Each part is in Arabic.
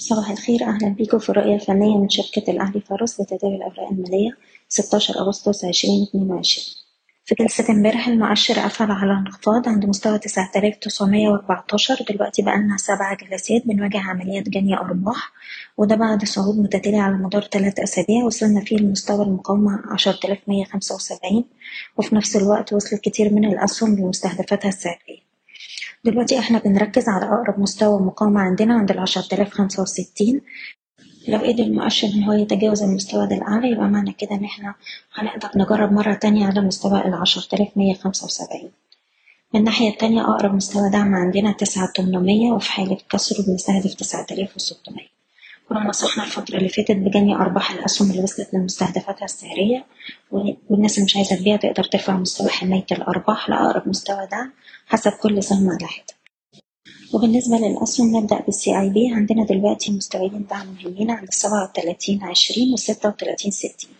صباح الخير. أهلا بيكم في الرؤية الفنية من شركة الأهلي فارس لتداول الأوراق المالية 16 أغسطس 2022 في جلسة امبارح المؤشر قفل على انخفاض عند مستوى 9914 دلوقتي بقالنا سبع جلسات بنواجه عمليات جني أرباح وده بعد صعود متتالي على مدار ثلاث أسابيع وصلنا فيه لمستوى المقاومة 10175 وفي نفس الوقت وصلت كتير من الأسهم لمستهدفاتها السعرية. دلوقتي إحنا بنركز على أقرب مستوى مقاومة عندنا عند خمسة وستين. لو قدر المؤشر إن هو يتجاوز المستوى ده الأعلى يبقى معنى كده إن إحنا هنقدر نجرب مرة تانية على مستوى العشرة آلاف مية خمسة وسبعين. من الناحية التانية أقرب مستوى دعم عندنا تسعة تمنمية وفي حالة كسره بنستهدف تسعة وستمية. كنا نصحنا الفترة اللي فاتت بجني أرباح الأسهم اللي وصلت لمستهدفاتها السعرية. والناس اللي مش عايزة تبيع تقدر ترفع مستوى حماية الأرباح لأقرب مستوى دعم حسب كل سهم على حدة وبالنسبة للأسهم نبدأ بالسي أي بي. عندنا دلوقتي مستويين دعم مهمين عند السبعة وتلاتين عشرين والستة وتلاتين ستين.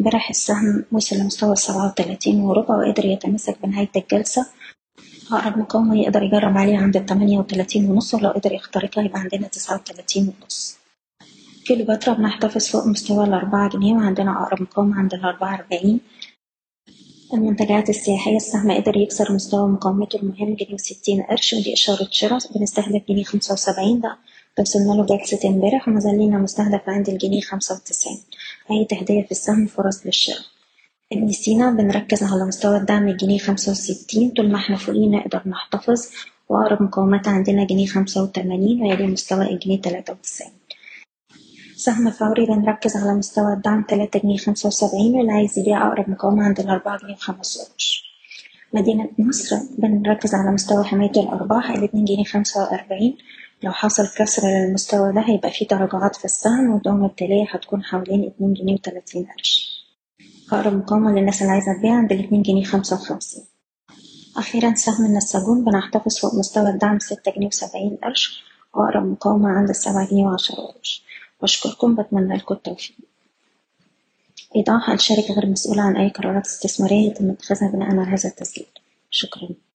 امبارح السهم وصل لمستوى السبعة وتلاتين وربع وقدر يتمسك بنهاية الجلسة. أقرب مقاومة يقدر يجرب عليه عند التمانية وتلاتين ونص ولو قدر يخترقها يبقى عندنا تسعة وتلاتين ونص. كيلوباترا بنحتفظ فوق مستوى الأربعة جنيه وعندنا أقرب مقاومة عند الأربعة أربعين. المنتجعات السياحية السهم قدر يكسر مستوى مقاومته المهم جنيه وستين قرش ودي إشارة شراء بنستهدف جنيه خمسة وسبعين. ده وصلنا له جلسة امبارح ومازال لينا مستهدف عند الجنيه خمسة وتسعين. أي تهدية في السهم فرص للشراء. ابن سينا بنركز على مستوى الدعم الجنيه خمسة وستين. طول ما إحنا فوقيه نقدر نحتفظ وأقرب مقاومات عندنا جنيه خمسة وتمانين ويلي مستوى الجنيه تلاتة وتسعين. سهم فوري بنركز على مستوى الدعم تلاتة جنيه خمسة وسبعين واللي عايز يبيع أقرب مقاومة عند الأربعة جنيه وخمس قرش مدينة نصر بنركز على مستوى حماية الأرباح الاتنين جنيه خمسة وأربعين. لو حصل كسر للمستوى ده هيبقى فيه تراجعات في السهم والدوامة التالية هتكون حوالين اتنين جنيه وتلاتين قرش أقرب مقاومة للناس اللي عايزة تبيع عند الاتنين جنيه خمسة وخمسين. أخيرا سهم النساجون بنحتفظ فوق مستوى الدعم ستة جنيه وسبعين قرش وأقرب مقاومة عند السبعة جنيه وعشرة قرش بشكركم بتمنى لكم التوفيق. إيضاح الشركة غير مسؤولة عن أي قرارات استثمارية يتم اتخاذها بناء على هذا التسجيل. شكرا.